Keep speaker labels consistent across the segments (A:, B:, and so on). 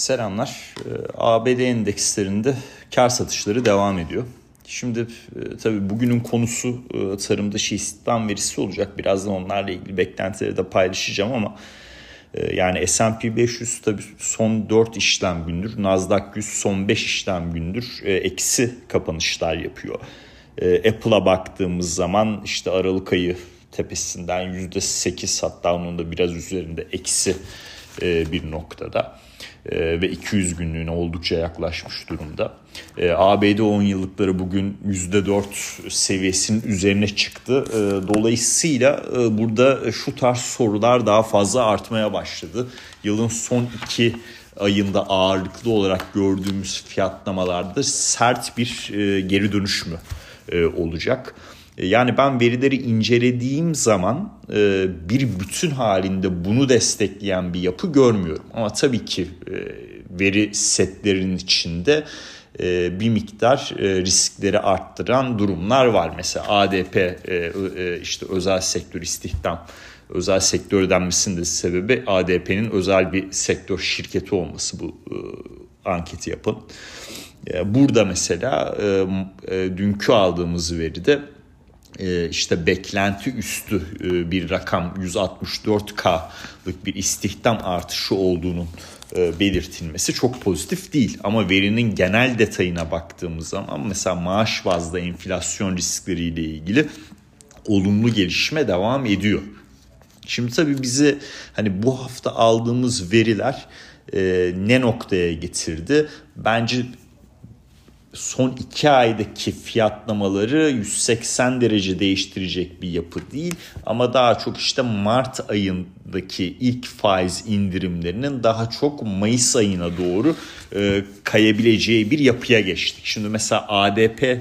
A: Selamlar. Ee, ABD endekslerinde kar satışları devam ediyor. Şimdi e, tabii bugünün konusu e, tarım dışı istihdam verisi olacak. Birazdan onlarla ilgili beklentileri de paylaşacağım ama e, yani S&P 500 tabii son 4 işlem gündür. Nasdaq 100 son 5 işlem gündür eksi kapanışlar yapıyor. Apple'a baktığımız zaman işte Aralık ayı tepesinden %8 hatta onun da biraz üzerinde eksi bir noktada. Ee, ve 200 günlüğüne oldukça yaklaşmış durumda. E, ABD 10 yıllıkları bugün %4 seviyesinin üzerine çıktı. E, dolayısıyla e, burada şu tarz sorular daha fazla artmaya başladı. Yılın son iki ayında ağırlıklı olarak gördüğümüz fiyatlamalarda sert bir e, geri dönüş mü e, olacak? E, yani ben verileri incelediğim zaman e, bir bütün halinde bunu destekleyen bir yapı görmüyorum. Ama tabii ki e, veri setlerinin içinde bir miktar riskleri arttıran durumlar var. Mesela ADP işte özel sektör istihdam özel sektör denmesinin de sebebi ADP'nin özel bir sektör şirketi olması bu anketi yapın. Burada mesela dünkü aldığımız veride işte beklenti üstü e, bir rakam 164K'lık bir istihdam artışı olduğunun e, belirtilmesi çok pozitif değil. Ama verinin genel detayına baktığımız zaman mesela maaş bazlı enflasyon riskleriyle ilgili olumlu gelişme devam ediyor. Şimdi tabii bizi hani bu hafta aldığımız veriler e, ne noktaya getirdi? Bence son iki aydaki fiyatlamaları 180 derece değiştirecek bir yapı değil ama daha çok işte Mart ayındaki ilk faiz indirimlerinin daha çok Mayıs ayına doğru e, kayabileceği bir yapıya geçtik. Şimdi mesela ADP e,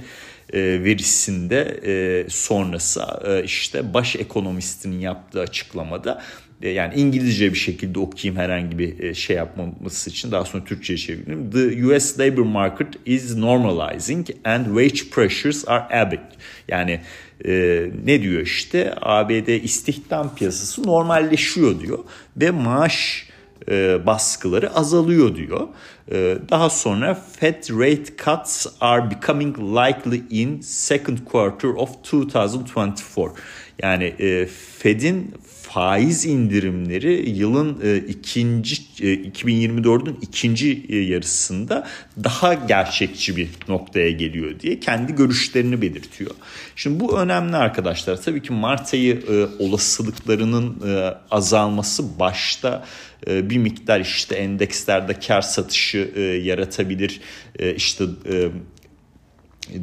A: verisinde e, sonrası e, işte baş ekonomistinin yaptığı açıklamada yani İngilizce bir şekilde okuyayım herhangi bir e, şey yapmaması için daha sonra Türkçe'ye çevireyim. The US labor market is normalizing and wage pressures are ebbing. Yani e, ne diyor işte ABD istihdam piyasası normalleşiyor diyor ve maaş e, baskıları azalıyor diyor. E, daha sonra Fed rate cuts are becoming likely in second quarter of 2024. Yani e, Fed'in faiz indirimleri yılın e, ikinci e, 2024'ün ikinci e, yarısında daha gerçekçi bir noktaya geliyor diye kendi görüşlerini belirtiyor. Şimdi bu önemli arkadaşlar. Tabii ki Mart ayı e, olasılıklarının e, azalması başta e, bir miktar işte endekslerde kar satışı e, yaratabilir. E, işte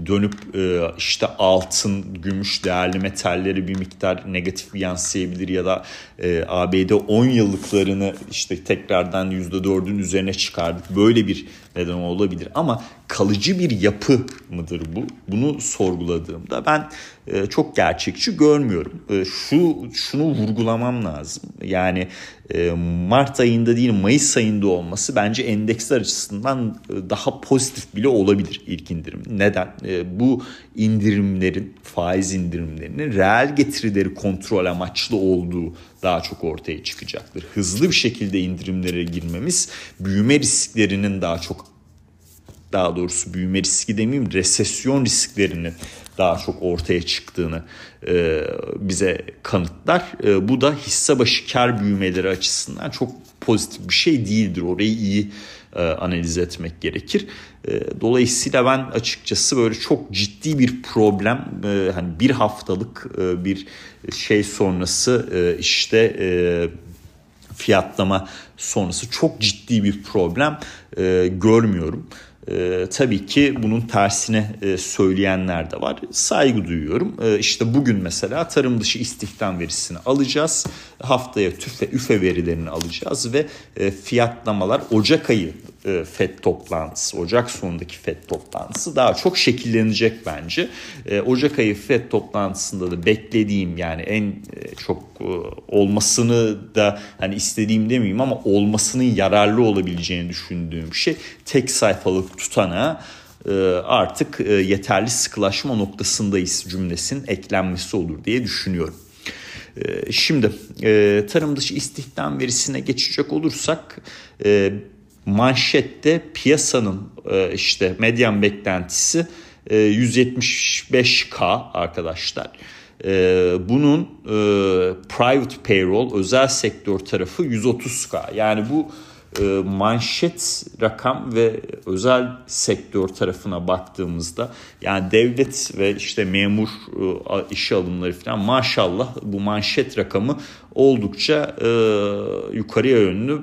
A: dönüp e, işte altın, gümüş, değerli metalleri bir miktar negatif yansıyabilir ya da e, ABD 10 yıllıklarını işte tekrardan %4'ün üzerine çıkardık. Böyle bir neden olabilir ama kalıcı bir yapı mıdır bu? Bunu sorguladığımda ben e, çok gerçekçi görmüyorum. E, şu şunu vurgulamam lazım. Yani e, Mart ayında değil Mayıs ayında olması bence endeksler açısından daha pozitif bile olabilir ilk indirim. Neden? Bu indirimlerin, faiz indirimlerinin reel getirileri kontrol amaçlı olduğu daha çok ortaya çıkacaktır. Hızlı bir şekilde indirimlere girmemiz büyüme risklerinin daha çok daha doğrusu büyüme riski demeyeyim resesyon risklerinin daha çok ortaya çıktığını e, bize kanıtlar. E, bu da hisse başı kar büyümeleri açısından çok pozitif bir şey değildir. Orayı iyi e, analiz etmek gerekir. E, dolayısıyla ben açıkçası böyle çok ciddi bir problem e, hani bir haftalık e, bir şey sonrası e, işte e, fiyatlama sonrası çok ciddi bir problem e, görmüyorum. E, tabii ki bunun tersine e, söyleyenler de var. Saygı duyuyorum. E, işte bugün mesela tarım dışı istihdam verisini alacağız. Haftaya tüfe, üfe verilerini alacağız ve e, fiyatlamalar Ocak ayı e, FED toplantısı, Ocak sonundaki FED toplantısı daha çok şekillenecek bence. E, Ocak ayı FED toplantısında da beklediğim yani en e, çok e, olmasını da hani istediğim demeyeyim ama olmasının yararlı olabileceğini düşündüğüm şey tek sayfalık tutana artık yeterli sıkılaşma noktasındayız cümlesinin eklenmesi olur diye düşünüyorum. Şimdi tarım dışı istihdam verisine geçecek olursak manşette piyasanın e, işte medyan beklentisi 175k e, arkadaşlar. Bunun private payroll özel sektör tarafı 130k. Yani bu manşet rakam ve özel sektör tarafına baktığımızda yani devlet ve işte memur işe alımları falan maşallah bu manşet rakamı oldukça yukarıya yönlü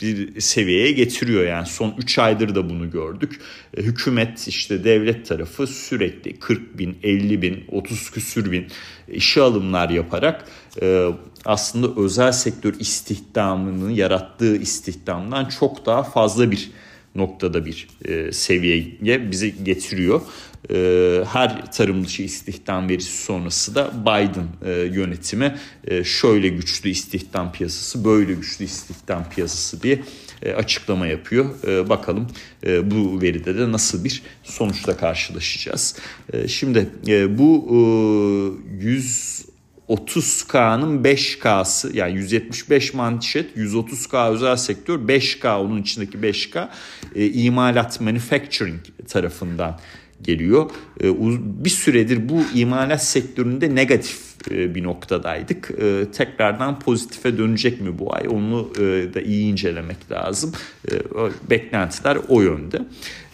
A: bir seviyeye getiriyor. Yani son 3 aydır da bunu gördük. E, hükümet işte devlet tarafı sürekli 40 bin, 50 bin, 30 küsür bin işe alımlar yaparak e, aslında özel sektör istihdamının yarattığı istihdamdan çok daha fazla bir noktada bir e, seviyeye bizi getiriyor. E, her tarım dışı istihdam verisi sonrası da Biden e, yönetimi e, şöyle güçlü istihdam piyasası, böyle güçlü istihdam piyasası diye e, açıklama yapıyor. E, bakalım e, bu veride de nasıl bir sonuçla karşılaşacağız. E, şimdi e, bu e, 100 30K'nın 5K'sı yani 175 manşet 130K özel sektör 5K onun içindeki 5K e, imalat manufacturing tarafından geliyor. E, bir süredir bu imalat sektöründe negatif e, bir noktadaydık. E, tekrardan pozitife dönecek mi bu ay onu e, da iyi incelemek lazım. E, beklentiler o yönde.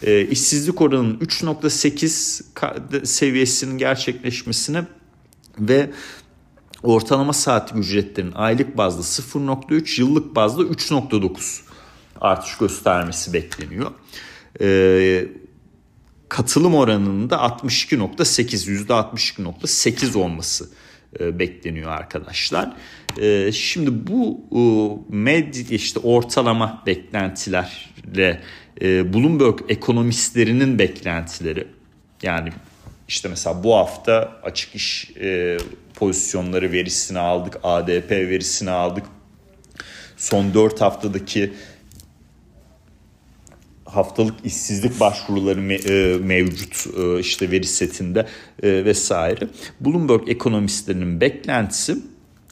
A: E, işsizlik oranının 3.8 seviyesinin gerçekleşmesini ve ortalama saatlik ücretlerin aylık bazda 0.3, yıllık bazda 3.9 artış göstermesi bekleniyor. Ee, katılım oranının da 62.8, %62.8 olması e, bekleniyor arkadaşlar. E, şimdi bu e, med işte ortalama beklentilerle e, Bloomberg ekonomistlerinin beklentileri yani işte mesela bu hafta açık iş e, pozisyonları verisini aldık. ADP verisini aldık. Son 4 haftadaki haftalık işsizlik başvuruları me- e, mevcut e, işte veri setinde e, vesaire. Bloomberg ekonomistlerinin beklentisi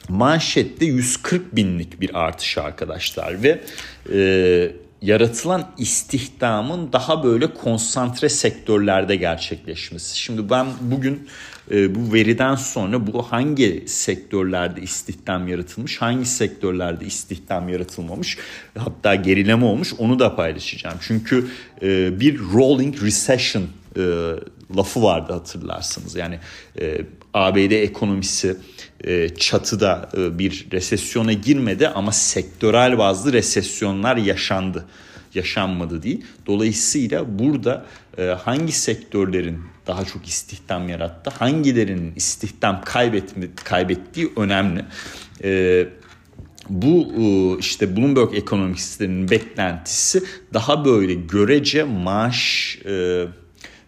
A: manşette 140 binlik bir artış arkadaşlar ve e, yaratılan istihdamın daha böyle konsantre sektörlerde gerçekleşmesi. Şimdi ben bugün e, bu veriden sonra bu hangi sektörlerde istihdam yaratılmış, hangi sektörlerde istihdam yaratılmamış, hatta gerileme olmuş onu da paylaşacağım. Çünkü e, bir rolling recession e, lafı vardı hatırlarsınız. Yani e, ABD ekonomisi e, çatıda e, bir resesyona girmedi ama sektörel bazı resesyonlar yaşandı. Yaşanmadı değil. Dolayısıyla burada e, hangi sektörlerin daha çok istihdam yarattı, hangilerinin istihdam kaybetme, kaybettiği önemli. Bu işte Bloomberg ekonomistlerinin beklentisi daha böyle görece maaş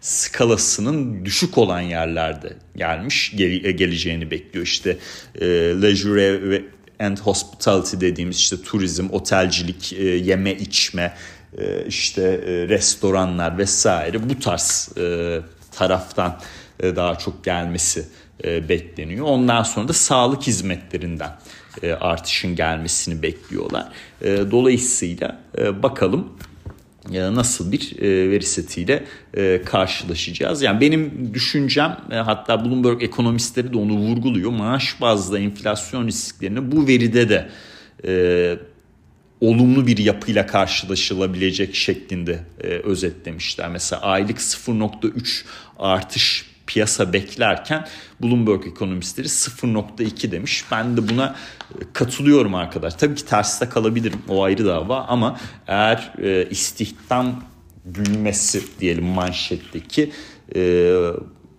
A: skalasının düşük olan yerlerde gelmiş gel, geleceğini bekliyor. İşte e, leisure ve and hospitality dediğimiz işte turizm, otelcilik, e, yeme içme, e, işte e, restoranlar vesaire bu tarz e, taraftan e, daha çok gelmesi e, bekleniyor. Ondan sonra da sağlık hizmetlerinden e, artışın gelmesini bekliyorlar. E, dolayısıyla e, bakalım nasıl bir e, veri setiyle e, karşılaşacağız. Yani benim düşüncem e, hatta Bloomberg ekonomistleri de onu vurguluyor. Maaş bazlı enflasyon risklerini bu veride de olumlu bir yapıyla karşılaşılabilecek şeklinde özetlemişler. Mesela aylık 0.3 artış piyasa beklerken Bloomberg ekonomistleri 0.2 demiş. Ben de buna e, katılıyorum arkadaş. Tabii ki terste kalabilirim o ayrı dava ama eğer e, istihdam büyümesi diyelim manşetteki e,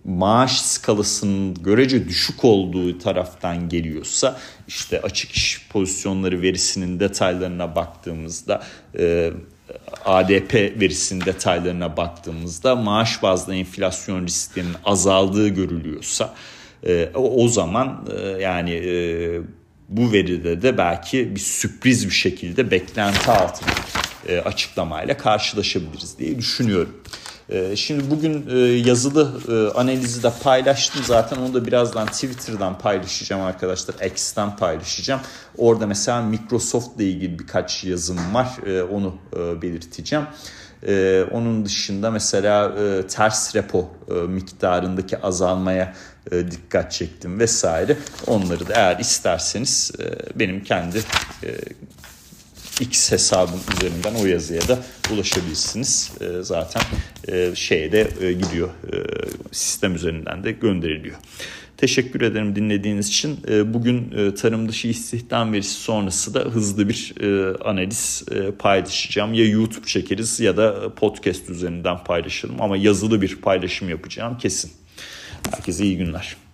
A: maaş skalasının görece düşük olduğu taraftan geliyorsa işte açık iş pozisyonları verisinin detaylarına baktığımızda ADP verisinin detaylarına baktığımızda maaş bazlı enflasyon risklerinin azaldığı görülüyorsa e, o, zaman e, yani e, bu veride de belki bir sürpriz bir şekilde beklenti altı açıklamayla karşılaşabiliriz diye düşünüyorum. Ee, şimdi bugün e, yazılı e, analizi de paylaştım zaten onu da birazdan Twitter'dan paylaşacağım arkadaşlar. X'ten paylaşacağım. Orada mesela Microsoft ile ilgili birkaç yazım var e, onu belirteceğim. onun dışında mesela ters repo miktarındaki azalmaya dikkat çektim vesaire. Onları da eğer isterseniz benim kendi X hesabım üzerinden o yazıya da ulaşabilirsiniz. E, zaten e, şeye de e, gidiyor. E, sistem üzerinden de gönderiliyor. Teşekkür ederim dinlediğiniz için. E, bugün tarım dışı istihdam verisi sonrası da hızlı bir analiz paylaşacağım. Ya YouTube çekeriz ya da podcast üzerinden paylaşırım ama yazılı bir paylaşım yapacağım kesin. Herkese iyi günler.